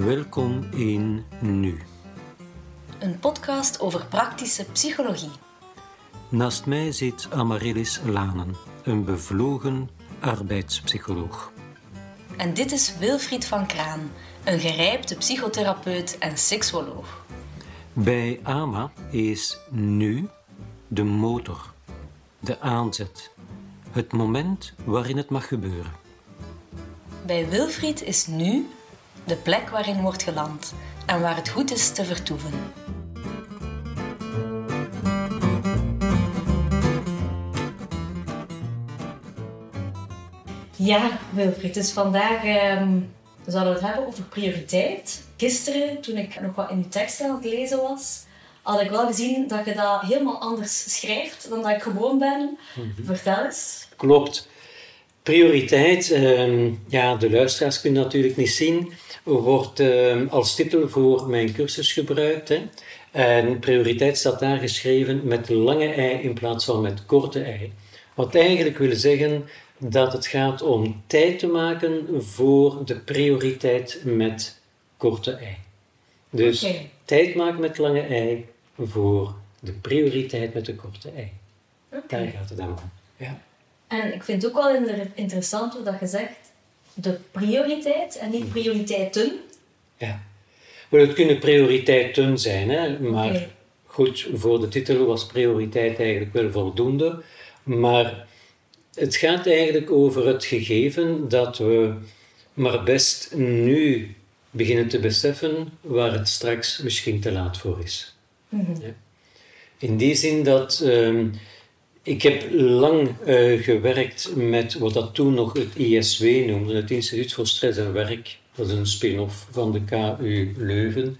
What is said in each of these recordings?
Welkom in Nu. Een podcast over praktische psychologie. Naast mij zit Amaryllis Lanen, een bevlogen arbeidspsycholoog. En dit is Wilfried van Kraan, een gerijpte psychotherapeut en seksuoloog. Bij AMA is nu de motor, de aanzet, het moment waarin het mag gebeuren. Bij Wilfried is nu de plek waarin wordt geland en waar het goed is te vertoeven. Ja, Wilfried, dus vandaag ehm, zouden we het hebben over prioriteit. Gisteren, toen ik nog wat in je tekst aan het lezen was, had ik wel gezien dat je dat helemaal anders schrijft dan dat ik gewoon ben. Vertel eens. Klopt. Prioriteit, ehm, ja, de luisteraars kunnen natuurlijk niet zien, wordt ehm, als titel voor mijn cursus gebruikt. Hè. En prioriteit staat daar geschreven met lange ei in plaats van met korte ei. Wat eigenlijk wil zeggen dat het gaat om tijd te maken voor de prioriteit met korte ei. Dus tijd maken met lange ei voor de prioriteit met de korte ei. Daar gaat het dan om. Ja. En ik vind het ook wel inter- interessant dat je zegt de prioriteit en niet prioriteiten. Ja. Wel, het kunnen prioriteiten zijn, hè? maar goed, voor de titel was prioriteit eigenlijk wel voldoende. Maar het gaat eigenlijk over het gegeven dat we maar best nu beginnen te beseffen waar het straks misschien te laat voor is. Ja. In die zin dat ehm, ik heb lang eh, gewerkt met wat dat toen nog het ISW noemde, het Instituut voor Stress en Werk. Dat is een spin-off van de KU Leuven.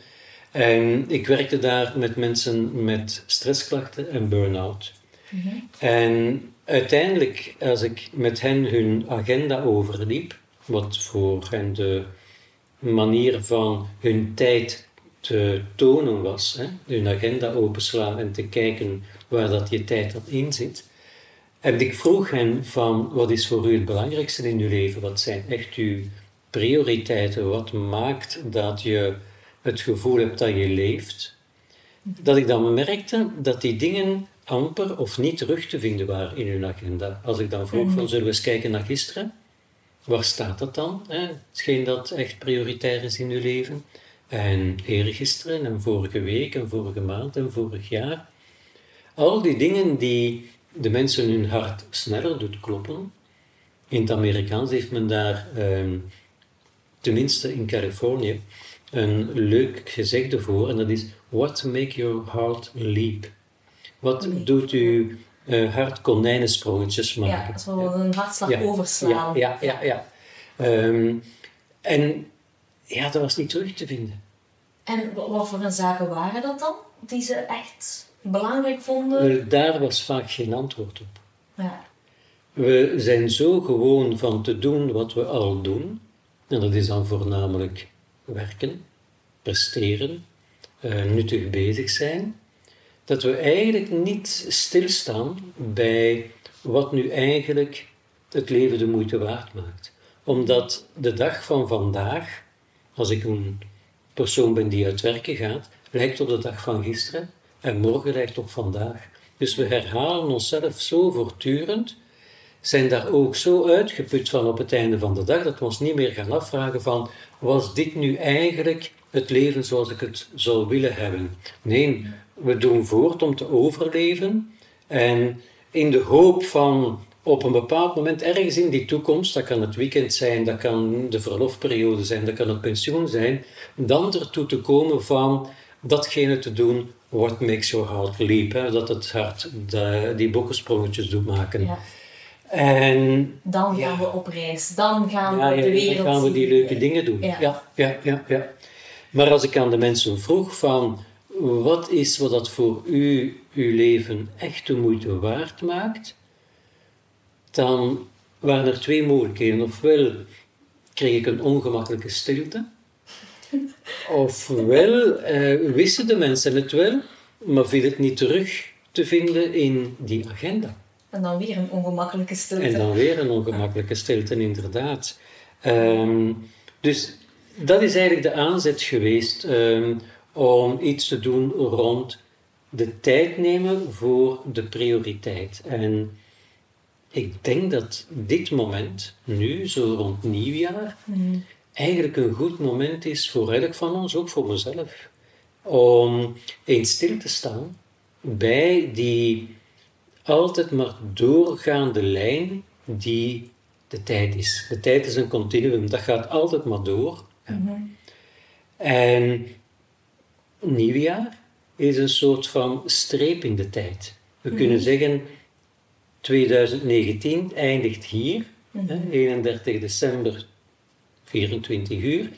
En ik werkte daar met mensen met stressklachten en burn-out. En uiteindelijk, als ik met hen hun agenda overliep, wat voor hen de manier van hun tijd te tonen was, hè, hun agenda openslaan en te kijken waar dat je tijd dan in zit. En ik vroeg hen van, wat is voor u het belangrijkste in uw leven? Wat zijn echt uw prioriteiten? Wat maakt dat je het gevoel hebt dat je leeft? Dat ik dan merkte dat die dingen amper of niet terug te vinden waren in hun agenda. Als ik dan vroeg van, zullen we eens kijken naar gisteren? Waar staat dat dan? Hè? Hetgeen dat echt prioritair is in uw leven. En eergisteren en vorige week en vorige maand en vorig jaar. Al die dingen die de mensen hun hart sneller doet kloppen. In het Amerikaans heeft men daar, ehm, tenminste in Californië, een leuk gezegde voor. En dat is, what make your heart leap? Wat doet uw eh, hart konijnensprongetjes maken? Ja, zo een hartslag Ja, overslaan. Ja, ja, ja. ja. Ehm, en ja, dat was niet terug te vinden. En wa- wat voor een zaken waren dat dan? Die ze echt belangrijk vonden? Daar was vaak geen antwoord op. Ja. We zijn zo gewoon van te doen wat we al doen. En dat is dan voornamelijk werken, presteren, eh, nuttig bezig zijn. Dat we eigenlijk niet stilstaan bij wat nu eigenlijk het leven de moeite waard maakt. Omdat de dag van vandaag, als ik een persoon ben die uit werken gaat, lijkt op de dag van gisteren en morgen lijkt op vandaag. Dus we herhalen onszelf zo voortdurend zijn daar ook zo uitgeput van op het einde van de dag dat we ons niet meer gaan afvragen van was dit nu eigenlijk het leven zoals ik het zou willen hebben? Nee, we doen voort om te overleven en in de hoop van op een bepaald moment ergens in die toekomst, dat kan het weekend zijn, dat kan de verlofperiode zijn, dat kan het pensioen zijn, dan ertoe te komen van datgene te doen what makes your heart leap, hè, dat het hart de- die bokkensprongetjes doet maken. ja. En Dan gaan Ja. we op reis. Dan gaan ja, we ja, de wereld dan gaan we die leuke dingen doen. Ja. Ja. Ja, ja, ja, Maar als ik aan de mensen vroeg van wat is wat dat voor u uw leven echt de moeite waard maakt, dan waren er twee mogelijkheden. Ofwel kreeg ik een ongemakkelijke stilte, ofwel eh, wisten de mensen het wel, maar viel het niet terug te vinden in die agenda. En dan weer een ongemakkelijke stilte. En dan weer een ongemakkelijke stilte, inderdaad. Ehm, dus dat is eigenlijk de aanzet geweest ehm, om iets te doen rond de tijd nemen voor de prioriteit. En ik denk dat dit moment, nu, zo rond nieuwjaar, Mhm. Eigenlijk een goed moment is voor elk van ons, ook voor mezelf, om eens stil te staan bij die altijd maar doorgaande lijn die de tijd is. De tijd is een continuum, dat gaat altijd maar door. Mhm. En nieuwjaar is een soort van streep in de tijd. We kunnen zeggen, 2019 eindigt hier, hè, 31 december, 24 uur.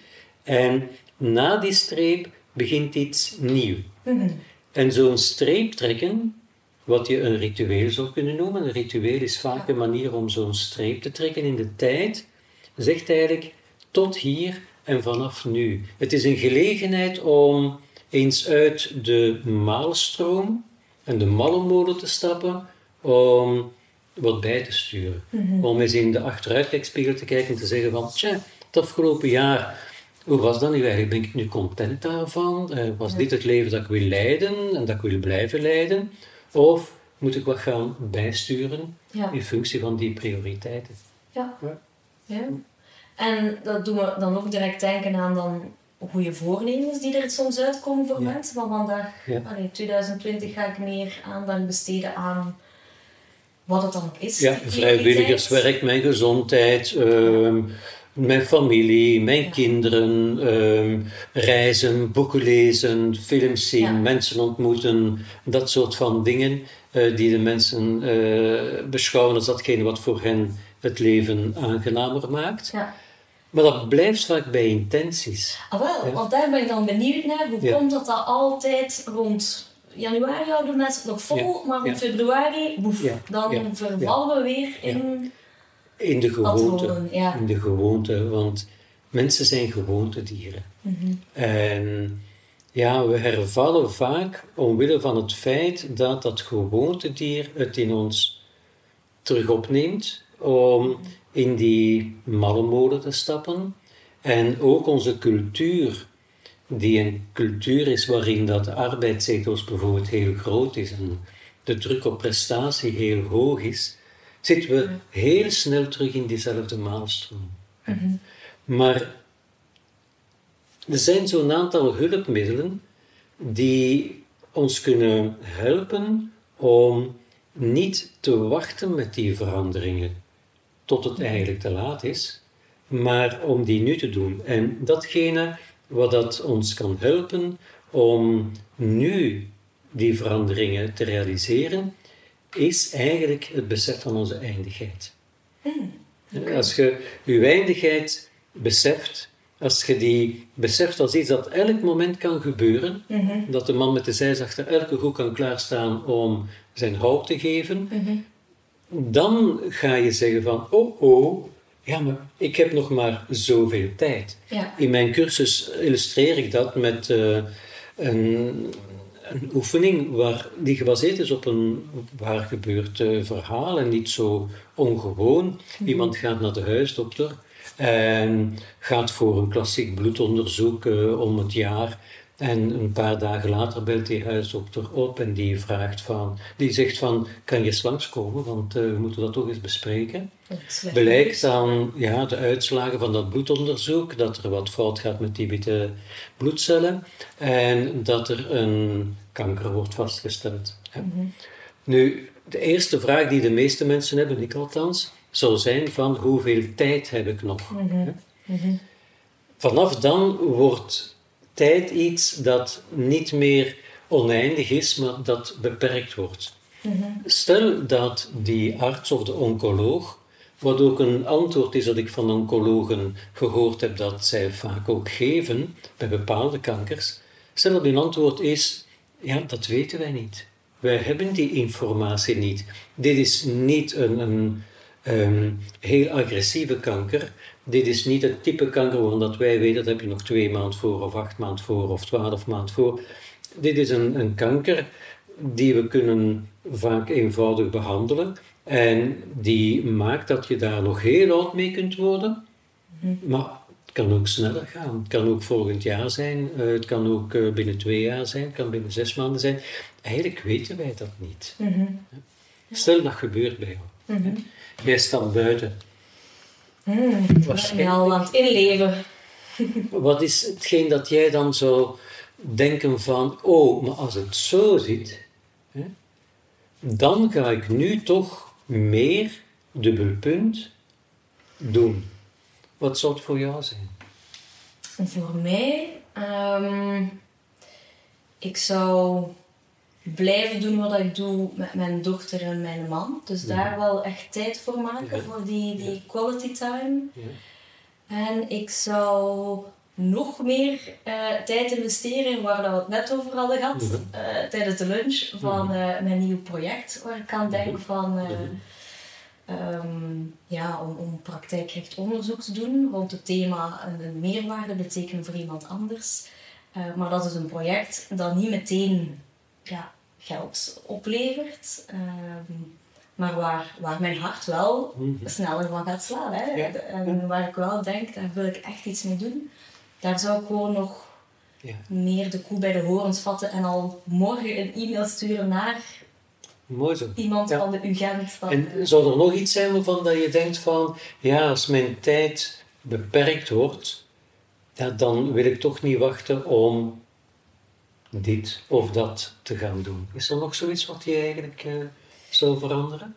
En na die streep begint iets nieuw. Mhm. En zo'n streep trekken, wat je een ritueel zou kunnen noemen, een ritueel is vaak een manier om zo'n streep te trekken in de tijd, zegt eigenlijk tot hier en vanaf nu. Het is een gelegenheid om eens uit de maalstroom en de mallenmolen te stappen, om wat bij te sturen. Om eens in de achteruitkijkspiegel te kijken en te zeggen van, tja, het afgelopen jaar, hoe was dat nu eigenlijk? Ben ik nu content daarvan? Eh, was dit het leven dat ik wil leiden en dat ik wil blijven leiden? Of moet ik wat gaan bijsturen Ja. in functie van die prioriteiten? Ja. Ja. En dat doen we dan ook direct denken aan dan goede voornemens die er soms uitkomen voor mensen. Van vandaag, allee, 2020 ga ik meer aandacht besteden aan wat het dan ook is. Ja, vrijwilligerswerk, mijn gezondheid, ehm, mijn familie, mijn kinderen, ehm, reizen, boeken lezen, films zien, Ja. mensen ontmoeten, dat soort van dingen eh, die de mensen eh, beschouwen als datgene wat voor hen het leven aangenamer maakt. Ja. Maar dat blijft vaak bij intenties. Ah, wel, want daar ben ik dan benieuwd naar. Hoe komt dat dat altijd rond januari houden mensen nog vol, maar rond Ja. februari, boef, dan vervallen we weer in In de gewoonte. Ja. In de gewoonte, want mensen zijn gewoontedieren. Mhm. En ja, we hervallen vaak omwille van het feit dat dat gewoontedier het in ons terug opneemt om in die mallenmolen te stappen. En ook onze cultuur, die een cultuur is waarin dat de arbeidsethos bijvoorbeeld heel groot is en de druk op prestatie heel hoog is, zitten we heel snel terug in diezelfde maalstroom. Maar er zijn zo'n aantal hulpmiddelen die ons kunnen helpen om niet te wachten met die veranderingen tot het eigenlijk te laat is, maar om die nu te doen. En datgene wat dat ons kan helpen om nu die veranderingen te realiseren, is eigenlijk het besef van onze eindigheid. Als je je eindigheid beseft, als je die beseft als iets dat elk moment kan gebeuren, Mhm. dat de man met de zeis achter elke hoek kan klaarstaan om zijn hout te geven, Mhm. dan ga je zeggen van, oh oh, ja, maar ik heb nog maar zoveel tijd. Ja. In mijn cursus illustreer ik dat met eh, een, een oefening waar, die gebaseerd is op een waar gebeurd eh, verhaal en niet zo ongewoon. Iemand gaat naar de huisdokter en gaat voor een klassiek bloedonderzoek eh, om het jaar. En een paar dagen later belt die huisdokter op en die vraagt van, die zegt van, kan je eens langskomen, want eh, we moeten dat toch eens bespreken. Blijkt aan ja, de uitslagen van dat bloedonderzoek dat er wat fout gaat met die witte bloedcellen en dat er een kanker wordt vastgesteld. hè. Nu, de eerste vraag die de meeste mensen hebben, ik althans, zal zijn van hoeveel tijd heb ik nog? hè? Vanaf dan wordt tijd iets dat niet meer oneindig is, maar dat beperkt wordt. Stel dat die arts of de oncoloog, wat ook een antwoord is dat ik van oncologen gehoord heb dat zij vaak ook geven bij bepaalde kankers, stel dat hun antwoord is, ja, dat weten wij niet. Wij hebben die informatie niet. Dit is niet een, een ehm, heel agressieve kanker. Dit is niet het type kanker waarvan dat wij weten, dat heb je nog twee maanden voor, of acht maanden voor, of twaalf maanden voor. Dit is een, een kanker die we kunnen vaak eenvoudig behandelen. En die maakt dat je daar nog heel oud mee kunt worden. Maar het kan ook sneller gaan. Het kan ook volgend jaar zijn. eh, het kan ook eh, binnen twee jaar zijn. Het kan binnen zes maanden zijn. Eigenlijk weten wij dat niet. Mhm. Stel dat gebeurt bij jou. Mhm. Jij staat buiten. Mm, ik ben al aan het inleven. Wat is hetgeen dat jij dan zou denken van, oh, maar als het zo zit, hè, dan ga ik nu toch meer, dubbelpunt, doen. Wat zou het voor jou zijn? Voor mij, ehm, ik zou blijven doen wat ik doe met mijn dochter en mijn man. Dus daar wel echt tijd voor maken, Ja. voor die, die quality time. Ja. En ik zou nog meer eh, tijd investeren, waar we het net over hadden gehad, Mhm. eh, tijdens de lunch, van eh, mijn nieuw project. Waar ik aan denk van, eh, Mhm. ehm, ja, om, om praktijkrecht onderzoek te doen rond het thema een, een meerwaarde betekenen voor iemand anders. Maar dat is een project dat niet meteen ja, geld oplevert. ehm, maar waar, waar mijn hart wel Mhm. sneller van gaat slaan. Hè? Ja. En waar ik wel denk, daar wil ik echt iets mee doen. Daar zou ik gewoon nog Ja. meer de koe bij de horens vatten en al morgen een e-mail sturen naar Mooi zo. iemand Ja. van de UGent. Van, En zou er nog iets zijn waarvan dat je denkt van, ja, als mijn tijd beperkt wordt, ja, dan wil ik toch niet wachten om dit of dat te gaan doen. Is er nog zoiets wat je eigenlijk eh, zou veranderen?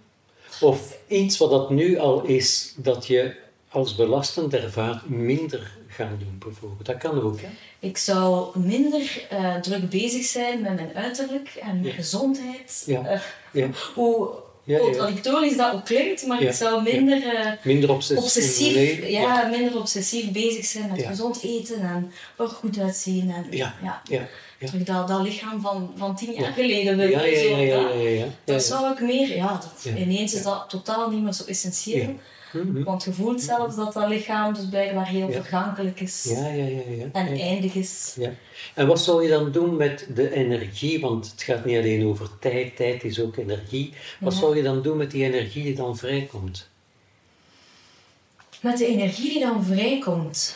Of iets wat dat nu al is, dat je als belastend ervaart, minder gaan doen bijvoorbeeld. Dat kan ook, hè? Ik zou minder eh, druk bezig zijn met mijn uiterlijk en mijn Ja. gezondheid. Ja. Eh, Ja. hoe Ja, ja. contradictorisch dat ook klinkt, maar Ja. ik zou minder eh, Minder obsessief. obsessief, nee, ja, minder obsessief bezig zijn met gezond eten en er goed uitzien. En, Ja. ja. Terug dat, dat lichaam van, van tien jaar Ja. geleden wil je zo, ja, ja, dat- ja, ja, ja. Dat zou ik meer, ja, dat, ineens is dat totaal niet meer zo essentieel. Ja. Mhm. Want je voelt zelfs dat dat lichaam dus blijkbaar heel Ja. vergankelijk is Ja, ja, ja, ja. en eindig is. Ja. En wat zou je dan doen met de energie? Want het gaat niet alleen over tijd, tijd is ook energie. Wat zou je dan doen met die energie die dan vrijkomt? Met de energie die dan vrijkomt.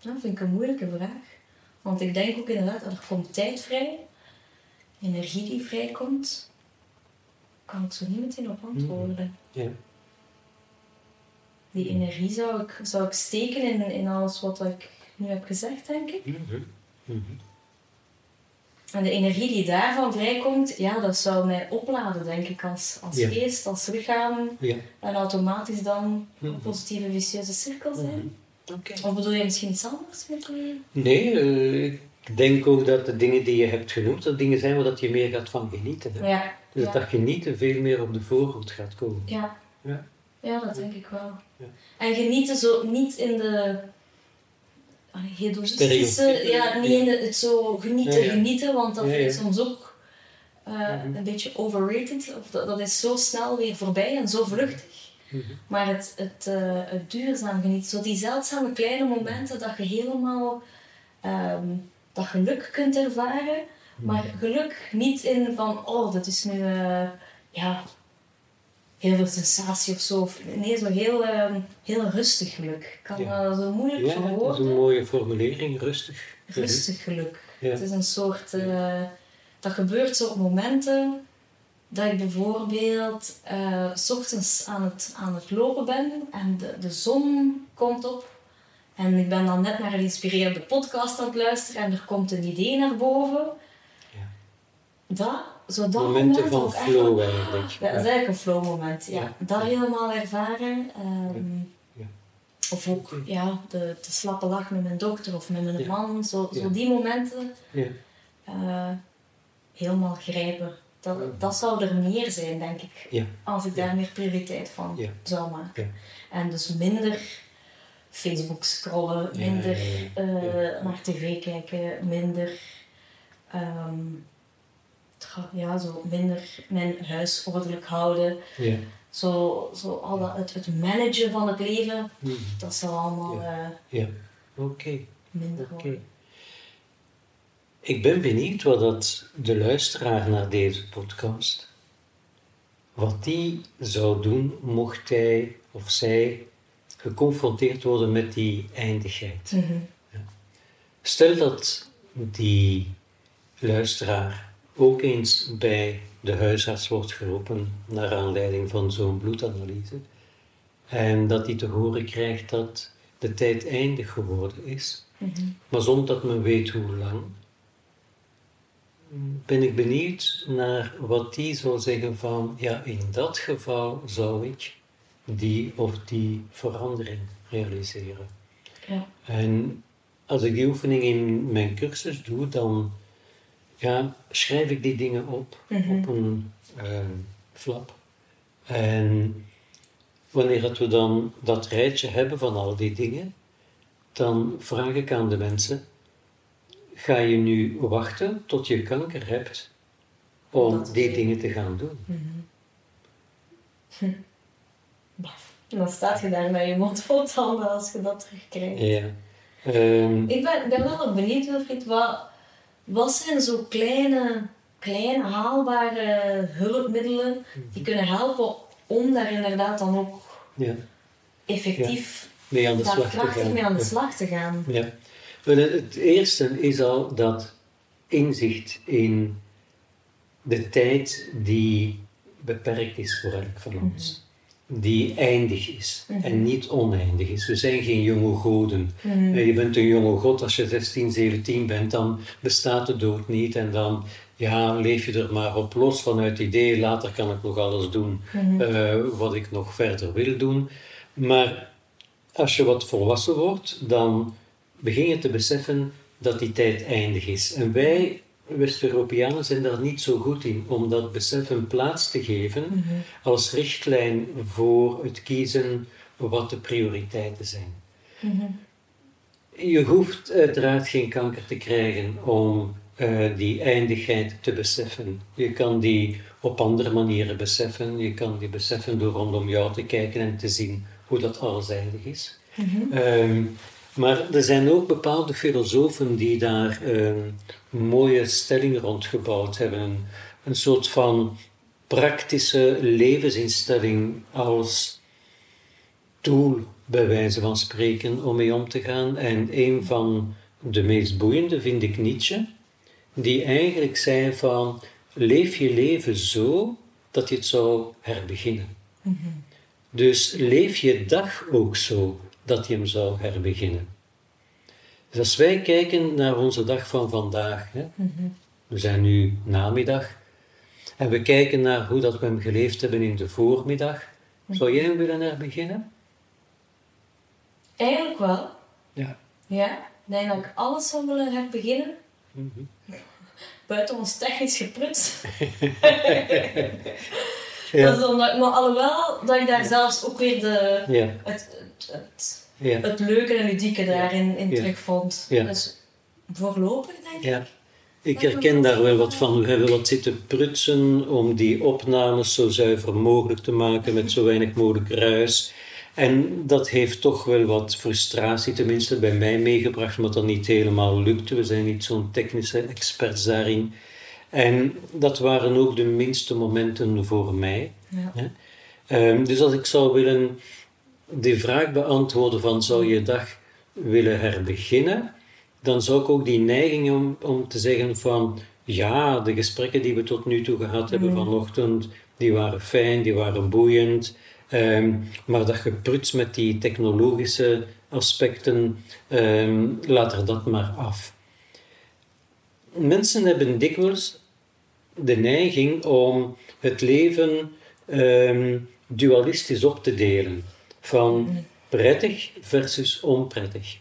Dat vind ik een moeilijke vraag. Want ik denk ook inderdaad, dat er komt tijd vrij. Energie die vrijkomt. Kan ik zo niet meteen op antwoorden. Ja. Die energie zou ik, zou ik steken in, in alles wat ik nu heb gezegd, denk ik. Mhm. Mhm. En de energie die daarvan vrijkomt, ja, dat zou mij opladen, denk ik, als, als Ja. geest, als lichaam. Ja. En automatisch dan Mhm. een positieve, vicieuze cirkel zijn. Oké. Of bedoel je misschien iets anders met die... Nee, eh, ik denk ook dat de dingen die je hebt genoemd, dat dingen zijn waar dat je meer gaat van genieten. Hè? Ja, Dus ja, dat genieten veel meer op de voorgrond gaat komen. ja. Ja. Ja, dat denk ik wel. Ja. En genieten zo niet in de hedonistische... Stereotypen, Ja, niet ja. in de, het zo genieten, Ja, ja. genieten, want dat Ja, vind ik soms ook eh, Mhm. een beetje overrated. Of dat, dat is zo snel weer voorbij en zo vluchtig. Mhm. Maar het, het, eh, het duurzaam genieten, zo die zeldzame kleine momenten dat je helemaal ehm, dat geluk kunt ervaren. Maar geluk niet in van, oh, dat is nu eh, ja, heel veel sensatie of zo. Of, nee, zo heel, ehm, heel rustig geluk. Ik kan Ja. dat zo moeilijk Ja, dat is verwoorden. een mooie formulering, rustig. Rustig geluk. Ja. Het is een soort... eh, dat gebeurt zo op momenten dat ik bijvoorbeeld s ochtends aan het, aan het lopen ben en de, de zon komt op. En ik ben dan net naar een inspirerende podcast aan het luisteren en er komt een idee naar boven. Ja. Dat, zo dat Momenten moment van echt flow eigenlijk. Ja, dat is eigenlijk een flow moment. Ja. Ja. Dat helemaal ervaren. ehm, Ja. Of ook ja, de, de slappe lach met mijn dochter of met mijn man. Zo, zo die momenten Ja. eh, helemaal grijpen. Dat, dat zou er meer zijn, denk ik. Als ik daar meer prioriteit van zou maken. Ja. En dus minder Facebook scrollen, minder eh, naar tv kijken, minder... ehm, ja, zo minder mijn huis ordelijk houden. Ja. Zo, zo al dat, het, het managen van het leven, Mhm. dat zou allemaal Ja. eh, Ja. Oké. minder worden. Ik ben benieuwd wat dat de luisteraar naar deze podcast, wat die zou doen mocht hij of zij geconfronteerd worden met die eindigheid. Mhm. Stel dat die luisteraar ook eens bij de huisarts wordt geroepen naar aanleiding van zo'n bloedanalyse en dat hij te horen krijgt dat de tijd eindig geworden is, Mhm. maar zonder dat men weet hoe lang, ben ik benieuwd naar wat die zou zeggen van, ja, in dat geval zou ik die of die verandering realiseren. Ja. En als ik die oefening in mijn cursus doe, dan ja, schrijf ik die dingen op Mhm. op een ehm, flap. En wanneer dat we dan dat rijtje hebben van al die dingen, dan vraag ik aan de mensen: ga je nu wachten tot je kanker hebt om Dat die dingen te gaan doen? Baf. En dan staat je daar met je mond vol tanden als je dat terugkrijgt. Ja. Ehm, Ik ben, ben wel benieuwd, Wilfried, wat, wat zijn zo kleine, kleine haalbare hulpmiddelen die kunnen helpen om daar inderdaad dan ook ja, effectief mee aan de slag te gaan. mee aan de Ja. slag te gaan? Ja. Het eerste is al dat inzicht in de tijd die beperkt is voor elk van ons. Die eindig is en niet oneindig is. We zijn geen jonge goden. Eh, Je bent een jonge god als je 16, 17 bent, dan bestaat de dood niet en dan ja, leef je er maar op los vanuit het idee, later kan ik nog alles doen eh, wat ik nog verder wil doen. Maar als je wat volwassen wordt, dan begin je te beseffen dat die tijd eindig is. En wij, West-Europeanen, zijn daar niet zo goed in om dat besef een plaats te geven als richtlijn voor het kiezen wat de prioriteiten zijn. Je hoeft uiteraard geen kanker te krijgen om eh, die eindigheid te beseffen. Je kan die op andere manieren beseffen. Je kan die beseffen door rondom jou te kijken en te zien hoe dat alles eindig is. Ehm, maar er zijn ook bepaalde filosofen die daar ehm, mooie stellingen rond gebouwd hebben. Een, een soort van praktische levensinstelling als tool, bij wijze van spreken, om mee om te gaan. En een van de meest boeiende vind ik Nietzsche, die eigenlijk zei van, leef je leven zo dat je het zou herbeginnen. Dus leef je dag ook zo dat je hem zou herbeginnen. Dus als wij kijken naar onze dag van vandaag, hè, we zijn nu namiddag, en we kijken naar hoe dat we hem geleefd hebben in de voormiddag, zou jij hem willen herbeginnen? Eigenlijk wel. Ja. Ja. Ik denk dat ik alles zou willen herbeginnen. Buiten ons technisch gepruts. Ja. Dat is omdat, maar alhoewel dat ik daar zelfs ook weer de, het, het, het, het leuke en ludieke daarin in terugvond. Dus voorlopig denk ik. ja. Ik herken daar wel wat van. We hebben wat zitten prutsen om die opnames zo zuiver mogelijk te maken met zo weinig mogelijk ruis. En dat heeft toch wel wat frustratie, tenminste bij mij meegebracht, omdat dat niet helemaal lukte. We zijn niet zo'n technische experts daarin. En dat waren ook de minste momenten voor mij. Ja. Hè? Ehm, dus als ik zou willen die vraag beantwoorden van zou je dag willen herbeginnen, dan zou ik ook die neiging om, om te zeggen van ja, de gesprekken die we tot nu toe gehad hebben vanochtend, die waren fijn, die waren boeiend, ehm, maar dat gepruts met die technologische aspecten, ehm, laat er dat maar af. Mensen hebben dikwijls de neiging om het leven ehm, dualistisch op te delen. Van prettig versus onprettig.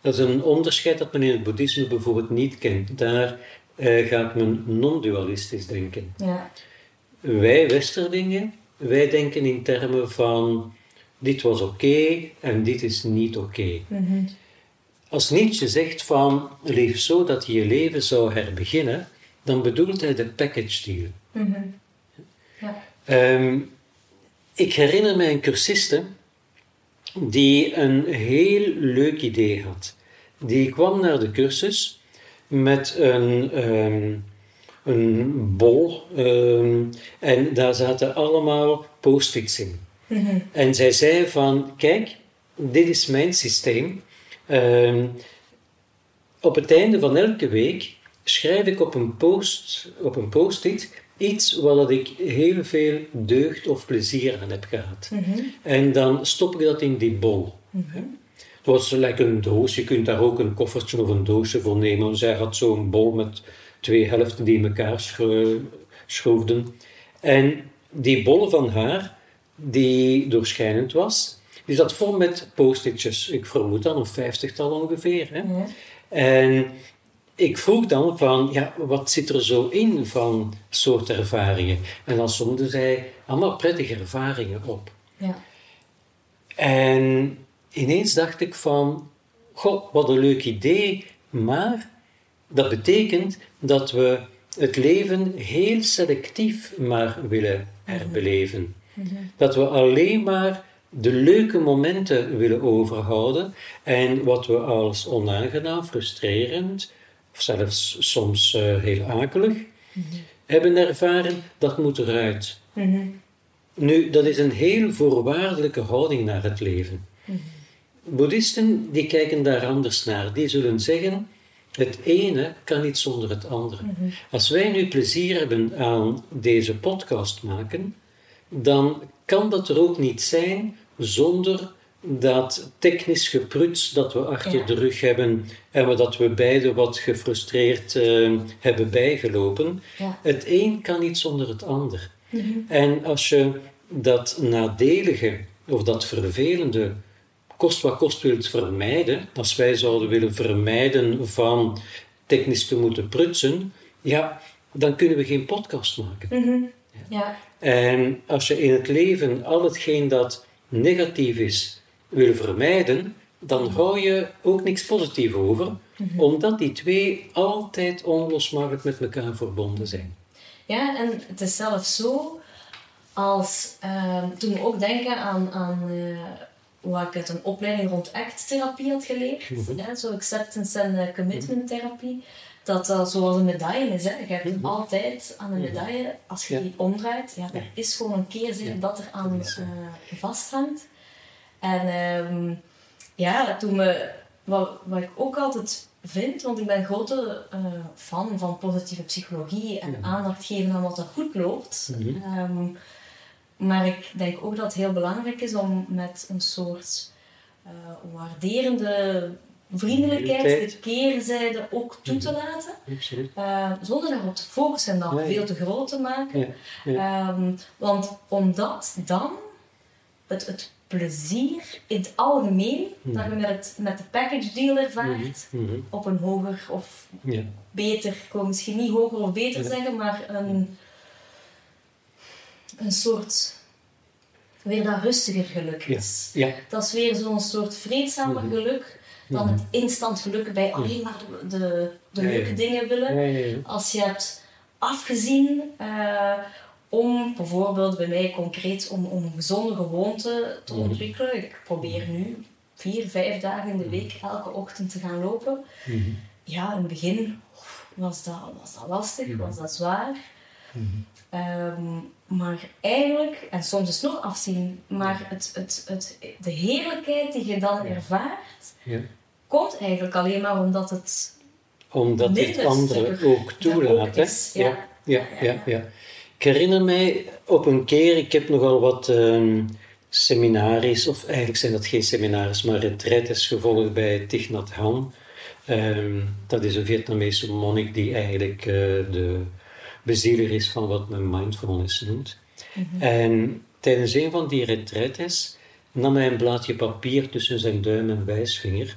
Dat is een onderscheid dat men in het boeddhisme bijvoorbeeld niet kent. Daar eh, gaat men non-dualistisch denken. Ja. Wij Westerlingen, wij denken in termen van dit was oké en dit is niet oké. Als Nietzsche zegt van leef zo dat je je leven zou herbeginnen, dan bedoelt hij de package deal. Ja. Ehm, ik herinner mij een cursiste die een heel leuk idee had. Die kwam naar de cursus met een, ehm, een bol ehm, en daar zaten allemaal post-its in. Mhm. En zij zei van, kijk, dit is mijn systeem. Op het einde van elke week schrijf ik op een post, op een post-it iets waar dat ik heel veel deugd of plezier aan heb gehad. Mhm. En dan stop ik dat in die bol. Het was like een doos, je kunt daar ook een koffertje of een doosje voor nemen. Zij had zo'n bol met twee helften die in elkaar schro- schroefden. En die bol van haar, die doorschijnend was, die zat vol met post-itjes. Ik vermoed dan een vijftigtal ongeveer. Hè? Ja. En ik vroeg dan van, ja, wat zit er zo in van soort ervaringen? En dan somde zij allemaal prettige ervaringen op. Ja. En ineens dacht ik van, goh, wat een leuk idee, maar dat betekent dat we het leven heel selectief maar willen herbeleven. Dat we alleen maar de leuke momenten willen overhouden en wat we als onaangenaam, frustrerend, of zelfs soms eh, heel akelig hebben ervaren, dat moet eruit. Mhm. Nu, dat is een heel voorwaardelijke houding naar het leven. Boeddhisten die kijken daar anders naar. Die zullen zeggen, het ene kan niet zonder het andere. Als wij nu plezier hebben aan deze podcast maken, dan kan dat er ook niet zijn zonder dat technisch gepruts dat we achter Ja. de rug hebben en we- dat we beide wat gefrustreerd eh, hebben bijgelopen. Ja. Het een kan niet zonder het ander. En als je dat nadelige of dat vervelende kost wat kost wilt vermijden, als wij zouden willen vermijden van technisch te moeten prutsen, ja, dan kunnen we geen podcast maken. Mhm. Ja. En als je in het leven al hetgeen dat negatief is wil vermijden, dan hou je ook niks positief over, omdat die twee altijd onlosmakelijk met elkaar verbonden zijn. Ja, en het is zelfs zo als ehm, toen we ook denken aan, aan eh, waar ik uit een opleiding rond ACT-therapie had geleerd, hè, zo acceptance en eh, commitment therapie, dat dat zoals een medaille is. Hè. Je hebt altijd aan een medaille, als je Ja. die omdraait, ja, er is gewoon een keerzijde Ja. dat er aan eh, vasthangt. En ehm, ja, toen we, wat, wat ik ook altijd vind, want ik ben grote eh, fan van positieve psychologie en aandacht geven aan wat er goed loopt. Mhm. Ehm, maar ik denk ook dat het heel belangrijk is om met een soort eh, waarderende vriendelijkheid de keerzijde ook toe te laten. Absoluut. Eh, zonder daarop te focussen en dan Nee. veel te groot te maken. Ja, ja. Ehm, want omdat dan het, het plezier in het algemeen dat je met, het, met de package deal ervaart Mhm. op een hoger of Ja. beter, ik wil misschien niet hoger of beter Ja. zeggen, maar een, een soort weer dat rustiger geluk is. Ja. Dat is weer zo'n soort vreedzamer Mhm. geluk dan het instant geluk bij alleen maar de, de, leuke dingen willen. Als je hebt afgezien eh, om bijvoorbeeld bij mij concreet om, om een gezonde gewoonte te Mhm. ontwikkelen. Ik probeer nu vier, vijf dagen in de week elke ochtend te gaan lopen. Mhm. Ja, in het begin was dat, was dat lastig, Mhm. was dat zwaar. Ehm, maar eigenlijk, en soms is het nog afzien, maar het, het, het, de heerlijkheid die je dan ervaart, komt eigenlijk alleen maar omdat het Omdat dit andere ook toelaat. hè? Ja, ja, ja. Ik herinner mij op een keer, ik heb nogal wat ehm seminaries, of eigenlijk zijn dat geen seminaries, maar retraites gevolgd bij Thich Nhat Hanh. Ehm, dat is een Vietnamese monnik die eigenlijk eh, de bezieler is van wat men mindfulness noemt. En tijdens een van die retraites nam hij een blaadje papier tussen zijn duim en wijsvinger.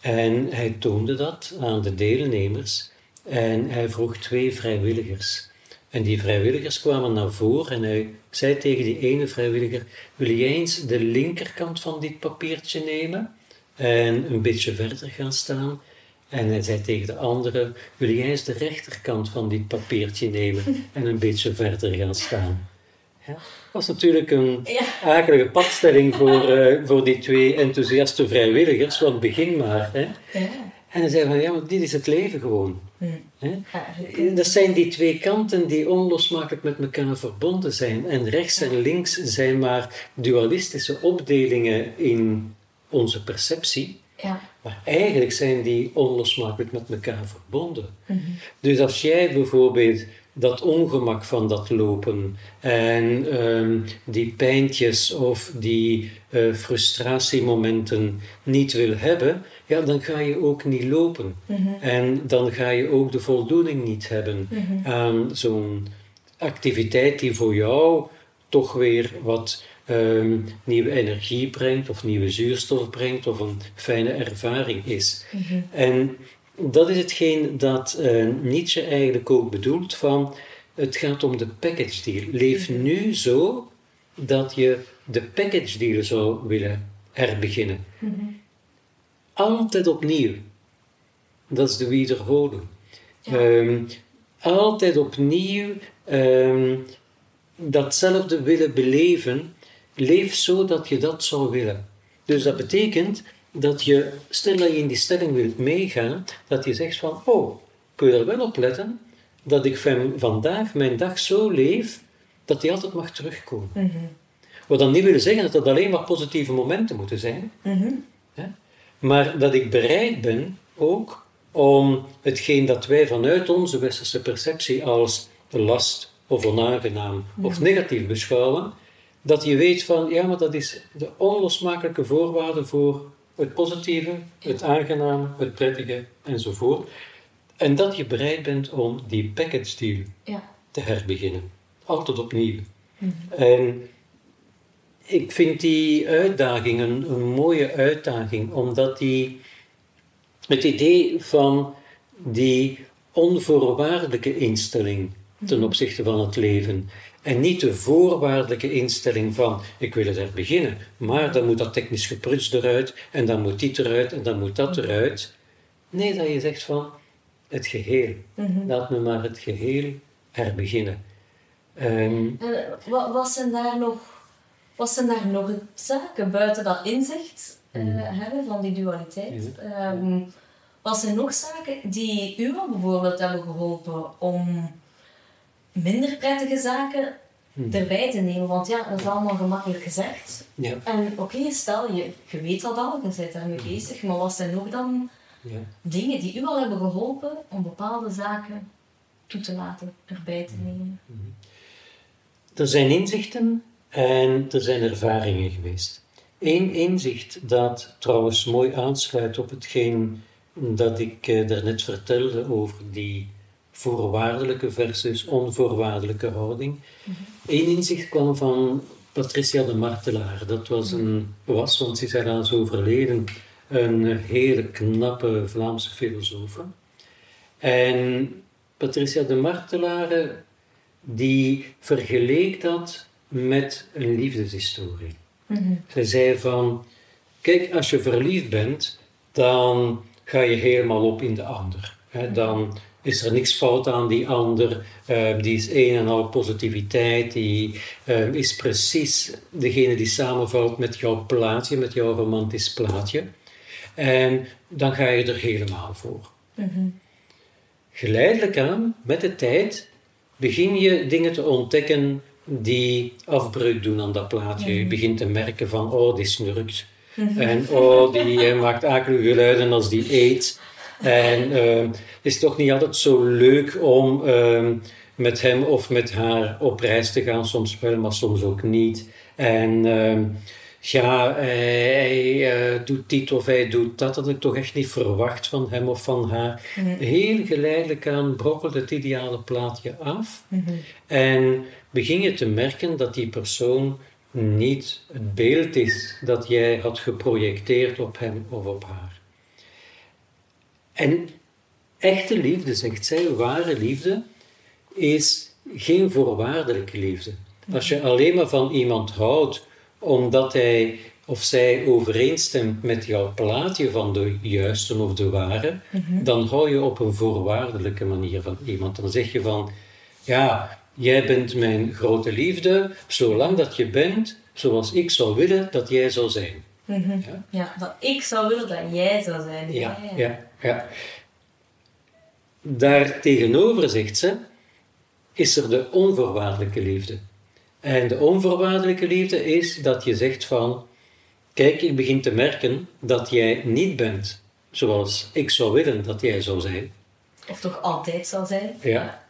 En hij toonde dat aan de deelnemers en hij vroeg twee vrijwilligers. En die vrijwilligers kwamen naar voren en hij zei tegen die ene vrijwilliger: Wil jij eens de linkerkant van dit papiertje nemen en een beetje verder gaan staan? En hij zei tegen de andere: Wil jij eens de rechterkant van dit papiertje nemen en een beetje verder gaan staan? Ja, dat was natuurlijk een Ja. akelige padstelling voor, eh, voor die twee enthousiaste vrijwilligers, want begin maar. Hè. Ja. En dan zei van, ja, maar dit is het leven gewoon. Hmm. Dat zijn die twee kanten die onlosmakelijk met elkaar verbonden zijn. En rechts en links zijn maar dualistische opdelingen in onze perceptie. ja. Maar eigenlijk zijn die onlosmakelijk met elkaar verbonden. Mhm. Dus als jij bijvoorbeeld dat ongemak van dat lopen en ehm, die pijntjes of die eh, frustratiemomenten niet wil hebben, ja, dan ga je ook niet lopen. Mhm. En dan ga je ook de voldoening niet hebben Mhm. aan zo'n activiteit die voor jou toch weer wat ehm, nieuwe energie brengt, of nieuwe zuurstof brengt, of een fijne ervaring is. Mhm. En dat is hetgeen dat eh, Nietzsche eigenlijk ook bedoelt van het gaat om de package deal. Leef nu zo dat je de package deal zou willen herbeginnen. Mhm. Altijd opnieuw. Dat is de wiederholing. Ja. Ehm, altijd opnieuw ehm, datzelfde willen beleven. Leef zo dat je dat zou willen. Dus dat betekent dat je, stel dat je in die stelling wilt meegaan, dat je zegt van, oh, kun je er wel op letten dat ik van vandaag mijn dag zo leef dat die altijd mag terugkomen. Mhm. Wat dan niet wil zeggen dat dat alleen maar positieve momenten moeten zijn, Mhm. hè? maar dat ik bereid ben ook om hetgeen dat wij vanuit onze westerse perceptie als last of onaangenaam of negatief beschouwen, dat je weet van, ja, maar dat is de onlosmakelijke voorwaarde voor het positieve, het aangename, het prettige enzovoort. En dat je bereid bent om die package deal Ja. te herbeginnen. Altijd opnieuw. En ik vind die uitdaging een, een mooie uitdaging, omdat die het idee van die onvoorwaardelijke instelling ten opzichte van het leven en niet de voorwaardelijke instelling van ik wil het herbeginnen, maar dan moet dat technisch geprutst eruit en dan moet dit eruit en dan moet dat eruit. Nee, dat je zegt van het geheel. Mhm. Laat me maar het geheel herbeginnen. Ehm, En wat, zijn daar nog, wat zijn daar nog zaken buiten dat inzicht eh, hebben van die dualiteit? Ehm, wat zijn nog zaken die u al bijvoorbeeld hebben geholpen om minder prettige zaken erbij te nemen? Want ja, dat is allemaal gemakkelijk gezegd. ja, En oké, stel je, je weet dat al, je bent daarmee bezig, maar wat zijn nog dan ja. dingen die u al hebben geholpen om bepaalde zaken toe te laten, erbij te nemen? Er zijn inzichten en er zijn ervaringen geweest. Eén inzicht dat trouwens mooi aansluit op hetgeen dat ik eh, daarnet vertelde over die voorwaardelijke versus onvoorwaardelijke houding. Eén inzicht kwam van Patricia de Martelaar. Dat was, een, was want ze is helaas overleden, een hele knappe Vlaamse filosoof. En Patricia de Martelaar die vergeleek dat met een liefdeshistorie. Mhm. Zij zei van, kijk, als je verliefd bent, dan ga je helemaal op in de ander. Hè? Dan is er niks fout aan die ander, eh, die is een en al positiviteit, die eh, is precies degene die samenvalt met jouw plaatje, met jouw romantisch plaatje. En dan ga je er helemaal voor. Mhm. Geleidelijk aan, met de tijd, begin je dingen te ontdekken die afbreuk doen aan dat plaatje. Je begint te merken van, oh, die snurkt. En oh, die eh, maakt akelige geluiden als die eet. En eh, het is toch niet altijd zo leuk om eh, met hem of met haar op reis te gaan. Soms wel, maar soms ook niet. En eh, ja, hij eh, doet dit of hij doet dat. Dat had ik toch echt niet verwacht van hem of van haar. Heel geleidelijk aan brokkelt het ideale plaatje af. Mhm. En begin je te merken dat die persoon niet het beeld is dat jij had geprojecteerd op hem of op haar. En echte liefde, zegt zij, ware liefde, is geen voorwaardelijke liefde. Als je alleen maar van iemand houdt omdat hij of zij overeenstemt met jouw plaatje van de juiste of de ware, dan hou je op een voorwaardelijke manier van iemand. Dan zeg je van, ja, jij bent mijn grote liefde, zolang dat je bent zoals ik zou willen dat jij zou zijn. Mhm. Ja. Ja, dat ik zou willen dat jij zou zijn. Ja, ja, ja. Daar tegenover, zegt ze, is er de onvoorwaardelijke liefde. En de onvoorwaardelijke liefde is dat je zegt van, kijk, ik begin te merken dat jij niet bent zoals ik zou willen dat jij zou zijn. Of toch altijd zal zijn. Ja.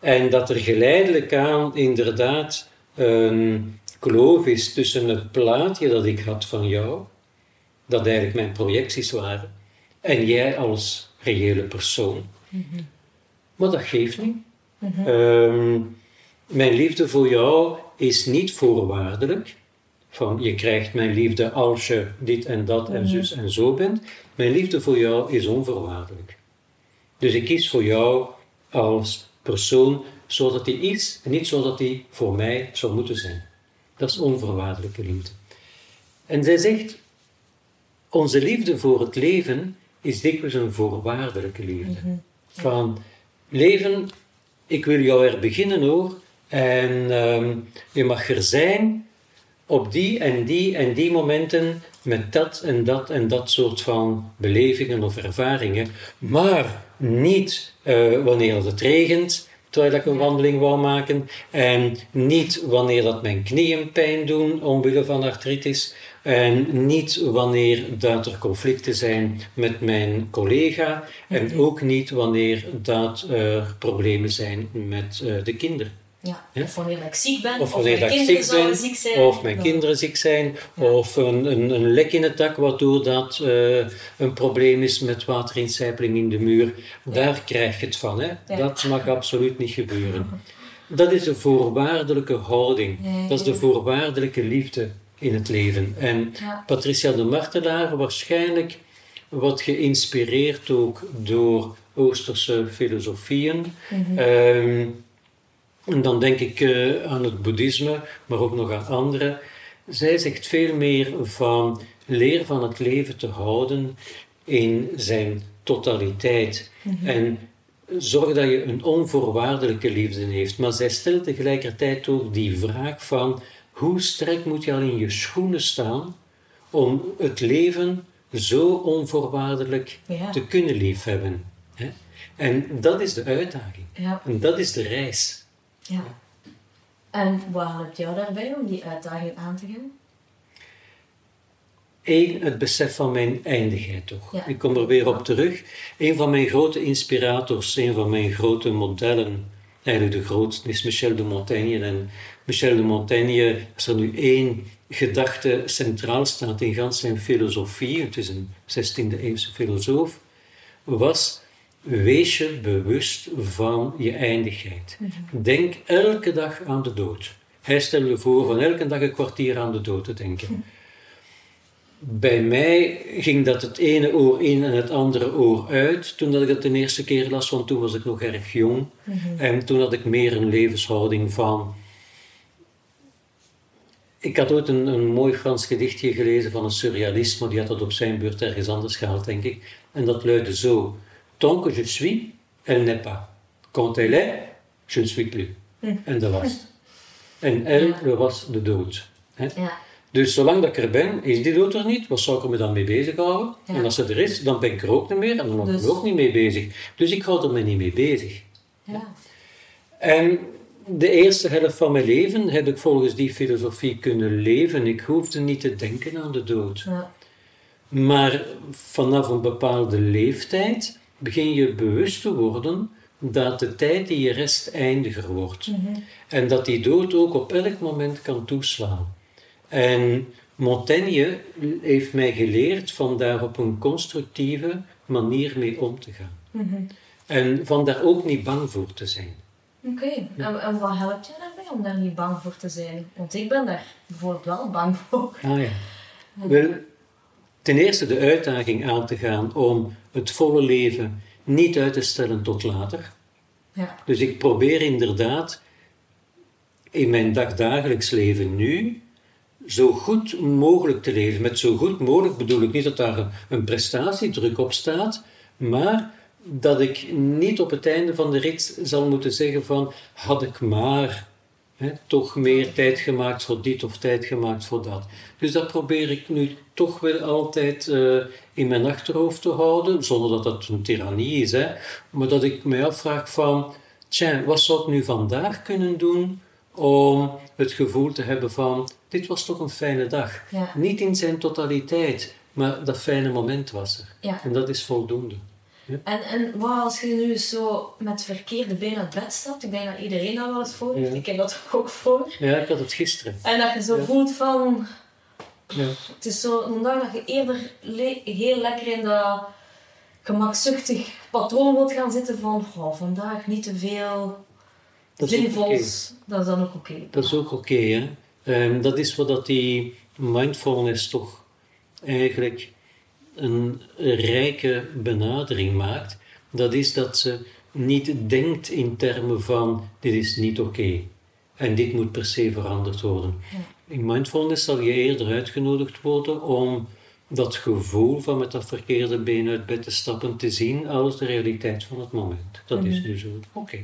En dat er geleidelijk aan inderdaad een kloof is tussen het plaatje dat ik had van jou, dat eigenlijk mijn projecties waren, en jij als reële persoon. Maar dat geeft niet. Ehm, mijn liefde voor jou is niet voorwaardelijk. Van je krijgt mijn liefde als je dit en dat en zus en zo bent. Mijn liefde voor jou is onvoorwaardelijk. Dus ik kies voor jou als persoon zodat hij is en niet zodat hij voor mij zou moeten zijn. Dat is onvoorwaardelijke liefde. En zij zegt, onze liefde voor het leven is dikwijls een voorwaardelijke liefde. Van leven, ik wil jou er beginnen hoor, en ehm, je mag er zijn op die en die en die momenten met dat en dat en dat soort van belevingen of ervaringen, maar niet eh, wanneer het regent, terwijl ik een wandeling wou maken, en niet wanneer dat mijn knieën pijn doen omwille van artritis, en niet wanneer dat er conflicten zijn met mijn collega, en ook niet wanneer dat er problemen zijn met eh, de kinderen. Ja. Of wanneer ik ziek ben, Of of, wanneer mijn kinderen ziek ben, zouden ziek zijn. of mijn kinderen ziek zijn, Ja. of een, een, een lek in het dak waardoor dat eh, een probleem is met waterincijpeling in de muur. Daar krijg je het van. Hè? Ja. Dat mag absoluut niet gebeuren. Dat is een voorwaardelijke houding. Dat is de voorwaardelijke liefde in het leven. En. Patricia de Martelaar waarschijnlijk wat geïnspireerd ook door Oosterse filosofieën. Mhm. Ehm, en dan denk ik eh, aan het boeddhisme, maar ook nog aan andere. Zij zegt veel meer van leer van het leven te houden in zijn totaliteit. En zorg dat je een onvoorwaardelijke liefde heeft. Maar zij stelt tegelijkertijd ook die vraag van hoe sterk moet je al in je schoenen staan om het leven zo onvoorwaardelijk Ja. te kunnen liefhebben. Hè? En dat is de uitdaging. Ja. En dat is de reis. Ja. En wat helpt jou daarbij om die uitdaging aan te gaan? Eén, het besef van mijn eindigheid toch. Ja. Ik kom er weer op terug. Een van mijn grote inspirators, een van mijn grote modellen, eigenlijk de grootste, is Michel de Montaigne. En Michel de Montaigne, als er nu één gedachte centraal staat in gans zijn filosofie, het is een 16e eeuwse filosoof, was wees je bewust van je eindigheid. Denk elke dag aan de dood. Hij stelde voor van elke dag een kwartier aan de dood te denken. Bij mij ging dat het ene oor in en het andere oor uit toen dat ik het de eerste keer las, want toen was ik nog erg jong. En toen had ik meer een levenshouding van. Ik had ooit een, een mooi Frans gedichtje gelezen van een surrealist, maar die had dat op zijn beurt ergens anders gehaald, denk ik. En dat luidde zo: Tant que je suis, elle n'est pas. Quand elle est, je ne suis plus. En dat was het. En elle was de dood. Hè? Ja. Dus zolang dat ik er ben, is die dood er niet. Wat zou ik er me dan mee bezighouden? Ja. En als ze er is, dan ben ik er ook niet meer en dan ben ik Dus- er ook niet mee bezig. Dus ik houd er me niet mee bezig. Ja. En de eerste helft van mijn leven heb ik volgens die filosofie kunnen leven. Ik hoefde niet te denken aan de dood. Ja. Maar vanaf een bepaalde leeftijd begin je bewust te worden dat de tijd die je rest eindiger wordt. En dat die dood ook op elk moment kan toeslaan. En Montaigne heeft mij geleerd van daar op een constructieve manier mee om te gaan. En van daar ook niet bang voor te zijn. Oké, en, en wat helpt je daarbij om daar niet bang voor te zijn? Want ik ben daar bijvoorbeeld wel bang voor. Ah ja. Wel, ten eerste de uitdaging aan te gaan om het volle leven niet uit te stellen tot later. Ja. Dus ik probeer inderdaad in mijn dagdagelijks leven nu zo goed mogelijk te leven. Met zo goed mogelijk bedoel ik niet dat daar een, een prestatiedruk op staat, maar dat ik niet op het einde van de rit zal moeten zeggen van had ik maar Toch meer tijd gemaakt voor dit of tijd gemaakt voor dat. Dus dat probeer ik nu toch wel altijd eh, in mijn achterhoofd te houden, zonder dat dat een tirannie is. Hè, maar dat ik mij afvraag van, tja, wat zou ik nu vandaag kunnen doen om het gevoel te hebben van, dit was toch een fijne dag. Ja. Niet in zijn totaliteit, maar dat fijne moment was er. Ja. En dat is voldoende. En, en wat als je nu zo met verkeerde benen uit bed stapt? Ik denk dat iedereen dat wel eens voor heeft. Ja. Ik heb dat ook voor. Ja, ik had het gisteren. En dat je zo Ja. voelt van... Ja. Het is zo een dag dat je eerder le- heel lekker in dat gemakzuchtig patroon wilt gaan zitten van oh, vandaag niet te veel Dat zinvols. Dat is dan ook oké. Dat is ook oké, hè. Ehm, dat is wat dat die mindfulness toch eigenlijk een rijke benadering maakt. Dat is dat ze niet denkt in termen van dit is niet oké en dit moet per se veranderd worden. Ja. In mindfulness zal je eerder uitgenodigd worden om dat gevoel van met dat verkeerde been uit bed te stappen te zien als de realiteit van het moment. Dat is Mhm. nu zo. Oké.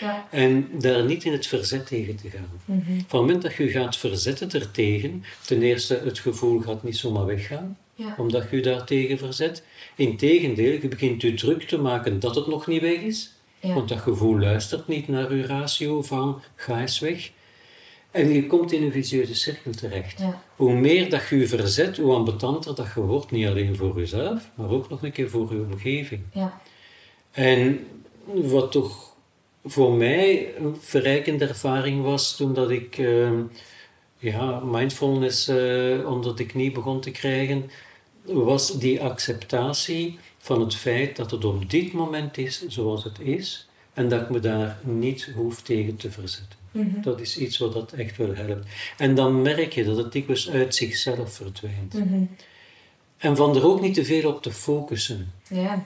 Ja. En daar niet in het verzet tegen te gaan. Mhm. Van het moment dat je gaat verzetten ertegen, ten eerste, het gevoel gaat niet zomaar weggaan, Ja. omdat je je daartegen verzet. Integendeel, je begint je druk te maken dat het nog niet weg is, Ja. want dat gevoel luistert niet naar je ratio van ga eens weg. En je komt in een vicieuze cirkel terecht. Ja. Hoe meer dat je je verzet, hoe ambetanter dat je wordt, niet alleen voor jezelf, maar ook nog een keer voor je omgeving. Ja. En wat toch voor mij een verrijkende ervaring was toen dat ik eh, ja, mindfulness onder de knie begon te krijgen, was die acceptatie van het feit dat het op dit moment is zoals het is en dat ik me daar niet hoef tegen te verzetten. Mhm. Dat is iets wat dat echt wel helpt. En dan merk je dat het dikwijls uit zichzelf verdwijnt. Mhm. En van er ook niet te veel op te focussen.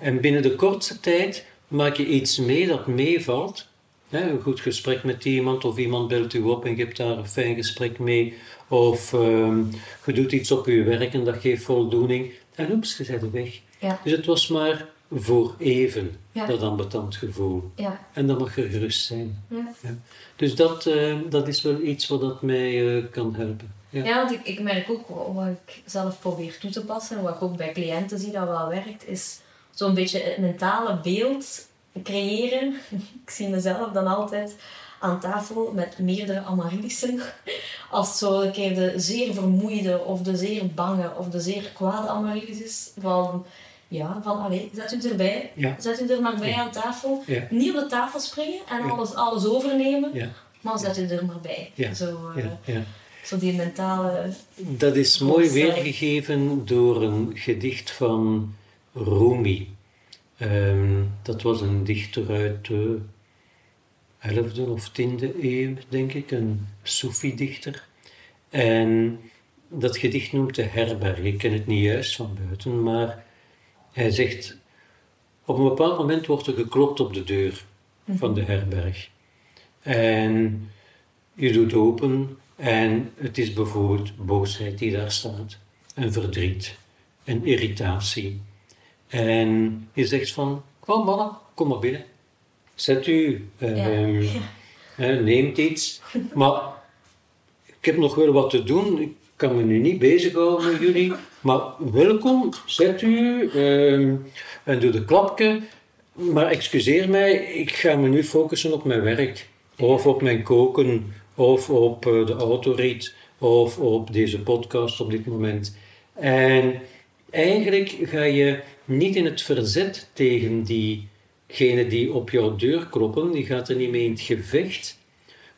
En binnen de kortste tijd maak je iets mee dat meevalt. Een goed gesprek met iemand of iemand belt u op en je hebt daar een fijn gesprek mee. Of ehm, je doet iets op je werk en dat geeft voldoening. En oeps, je bent weg. Ja. Dus het was maar voor even, Ja. dat ambetant gevoel. Ja. En dan mag je gerust zijn. Ja. Dus dat, eh, dat is wel iets wat dat mij eh, kan helpen. Ja. Ja, want ik, ik merk ook wa- wat ik zelf probeer toe te passen en wat ik ook bij cliënten zie dat wel werkt, is zo'n beetje het mentale beeld creëren. Ik zie mezelf dan altijd aan tafel met meerdere Amaryllissen. Als het zo een keer de zeer vermoeide of de zeer bange of de zeer kwade Amaryllis is. Van, ja, van allee, zet u erbij. Ja. Zet u er maar bij Ja. aan tafel. Ja. Niet op de tafel springen en Ja. alles, alles overnemen. Ja, Maar zet u er maar bij. Ja. Zo, eh, ja, ja. zo die mentale... Dat is mooi weergegeven door een gedicht van Rumi. Ehm, dat was een dichter uit de 11e of 10e eeuw, denk ik, een Soefi-dichter. En dat gedicht noemt de herberg. Ik ken het niet juist van buiten, maar hij zegt: Op een bepaald moment wordt er geklopt op de deur van de herberg. En je doet open en het is bijvoorbeeld boosheid die daar staat, een verdriet, een irritatie. En je zegt van, kom mannen, kom maar binnen. Zet u, ehm, neemt iets. Maar ik heb nog wel wat te doen, ik kan me nu niet bezighouden met jullie. Maar welkom, zet u ehm, en doe de klapje. Maar excuseer mij, ik ga me nu focussen op mijn werk. Of op mijn koken, of op eh, de autorit, of op deze podcast op dit moment. En eigenlijk ga je niet in het verzet tegen diegenen die op jouw deur kloppen, die gaat er niet mee in het gevecht.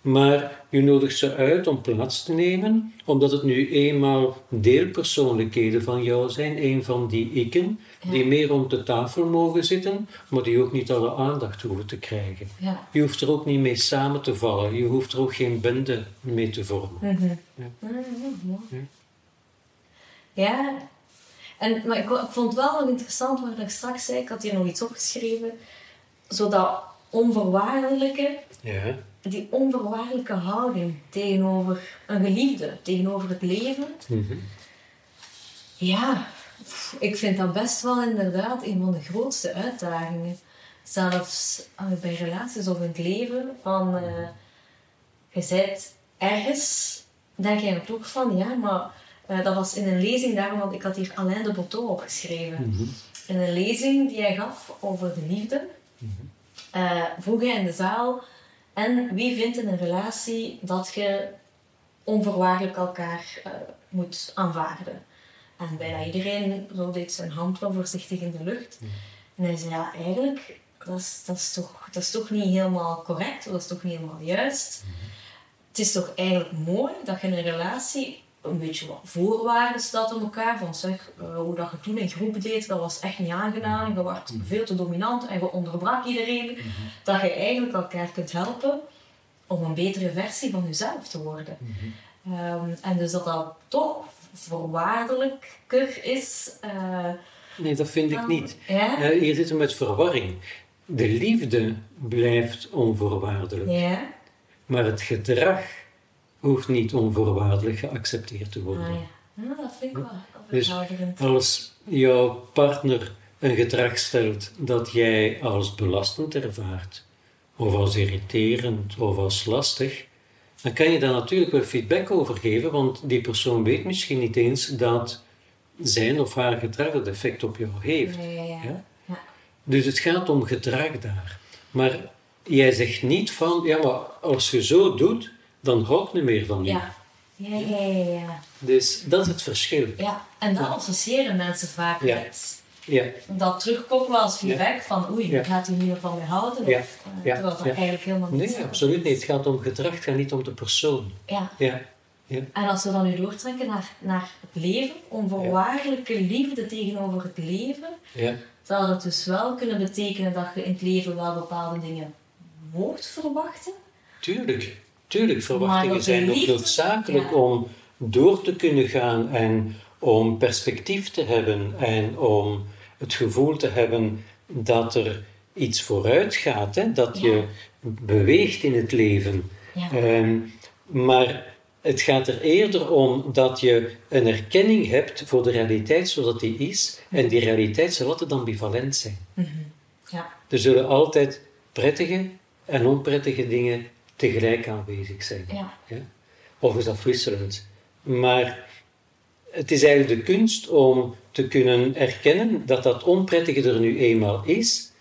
Maar je nodigt ze uit om plaats te nemen, omdat het nu eenmaal deelpersoonlijkheden van jou zijn, een van die ikken, Ja. die meer rond de tafel mogen zitten, maar die ook niet alle aandacht hoeven te krijgen. Ja. Je hoeft er ook niet mee samen te vallen, je hoeft er ook geen bende mee te vormen. Mhm. Ja. Ja. En, maar ik, ik vond het wel nog interessant wat ik straks zei. Ik had hier nog iets opgeschreven. Zo dat onvoorwaardelijke, Ja, die onvoorwaardelijke houding tegenover een geliefde, tegenover het leven. Mhm. Ja, ik vind dat best wel inderdaad een van de grootste uitdagingen. Zelfs eh, bij relaties of in het leven. Van, eh, je bent ergens, denk je ook van, ja, maar eh, dat was in een lezing daarom, want ik had hier Alain de Botto opgeschreven. Mhm. In een lezing die hij gaf over de liefde, vroeg hij in de zaal, en wie vindt in een relatie dat je onvoorwaardelijk elkaar eh, moet aanvaarden? En bijna iedereen zo deed zijn hand wel voorzichtig in de lucht. En hij zei, ja, eigenlijk, dat is, dat, is toch, dat is toch niet helemaal correct, dat is toch niet helemaal juist. Het is toch eigenlijk mooi dat je in een relatie een beetje wat voorwaarden stelt aan elkaar. Van zeg, eh, hoe dat je toen in groep deed, dat was echt niet aangenaam. Je werd veel te dominant en je onderbrak iedereen. Dat je eigenlijk elkaar kunt helpen om een betere versie van jezelf te worden. Ehm, en dus dat dat toch voorwaardelijker is. eh, Nee, dat vind ik niet. Ja? Eh, hier zitten we met verwarring. De liefde blijft onvoorwaardelijk, maar het gedrag hoeft niet onvoorwaardelijk geaccepteerd te worden. Ah, ja. ja, dat vind ik wel Dus als jouw partner een gedrag stelt dat jij als belastend ervaart, of als irriterend of als lastig, dan kan je daar natuurlijk wel feedback over geven, want die persoon weet misschien niet eens dat zijn of haar gedrag het effect op jou heeft. Ja. Dus het gaat om gedrag daar. Maar jij zegt niet van, ja, maar als je zo doet, dan hou ik niet meer van je. Ja. Ja, ja, ja, ja. Dus dat is het verschil. ja. En dat associëren mensen vaak Ja. met Ja, dat terugkomt wel als feedback van oei, Ja. gaat hij niet meer van mij houden? Ja. Of, eh, Ja. Terwijl dat eigenlijk helemaal niet nee, absoluut niet. Het gaat om gedrag, het gaat niet om de persoon. Ja. Ja, ja. En als we dan nu doortrekken naar, naar het leven, onvoorwaardelijke liefde tegenover het leven, ja. zou dat dus wel kunnen betekenen dat je in het leven wel bepaalde dingen moogt verwachten? Tuurlijk. Tuurlijk, verwachtingen zijn ook noodzakelijk Ja. om door te kunnen gaan en om perspectief te hebben en om het gevoel te hebben dat er iets vooruit gaat, hè? dat Ja. je beweegt in het leven. Ja. Ehm, maar het gaat er eerder om dat je een erkenning hebt voor de realiteit zoals die is. En die realiteit zal altijd ambivalent zijn. Ja. Er zullen altijd prettige en onprettige dingen tegelijk aanwezig zijn. Ja. Of is afwisselend. Maar het is eigenlijk de kunst om te kunnen erkennen dat dat onprettige er nu eenmaal is,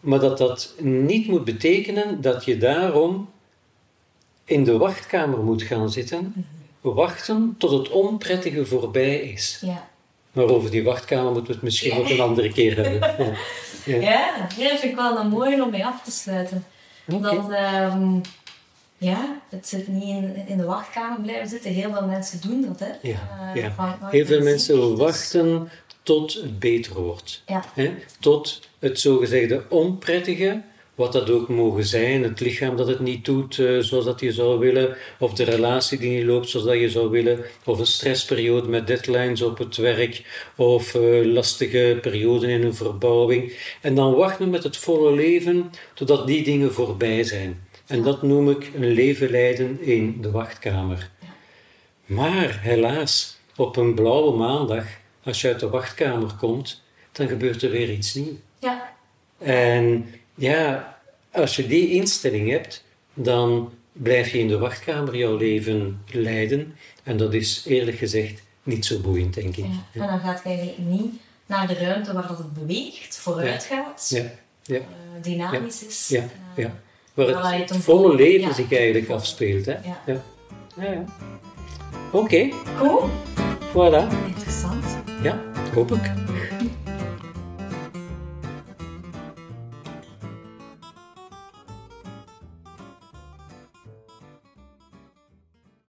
maar dat dat niet moet betekenen dat je daarom in de wachtkamer moet gaan zitten, wachten tot het onprettige voorbij is. Ja. Maar over die wachtkamer moeten we het misschien ook een andere keer hebben. Ja. Ja. Ja, vind ik wel een mooie om mee af te sluiten. Dat, ehm, ja, het zit niet in, in de wachtkamer blijven zitten. Heel veel mensen doen dat, hè. Ja, Eh, ja. Heel veel mensen dus- wachten tot het beter wordt. Ja. Hè? Tot het zogezegde onprettige, wat dat ook mogen zijn, het lichaam dat het niet doet eh, zoals dat je zou willen, of de relatie die niet loopt zoals dat je zou willen, of een stressperiode met deadlines op het werk, of eh, lastige perioden in een verbouwing. En dan wachten we met het volle leven totdat die dingen voorbij zijn. En dat noem ik een leven leiden in de wachtkamer. Maar helaas, op een blauwe maandag, als je uit de wachtkamer komt, dan gebeurt er weer iets nieuws. Ja, En ja, als je die instelling hebt, dan blijf je in de wachtkamer jouw leven leiden. En dat is eerlijk gezegd niet zo boeiend, denk ik. ja. En dan gaat je eigenlijk niet naar de ruimte waar dat het beweegt, vooruit gaat, Ja, ja, eh, dynamisch is. ja, eh, ja. Waar het, volle leven ja, zich eigenlijk afspeelt. Hè? Ja. Ja. Ja, ja. Oké, Goed, voilà. interessant. Ja, hoop ik.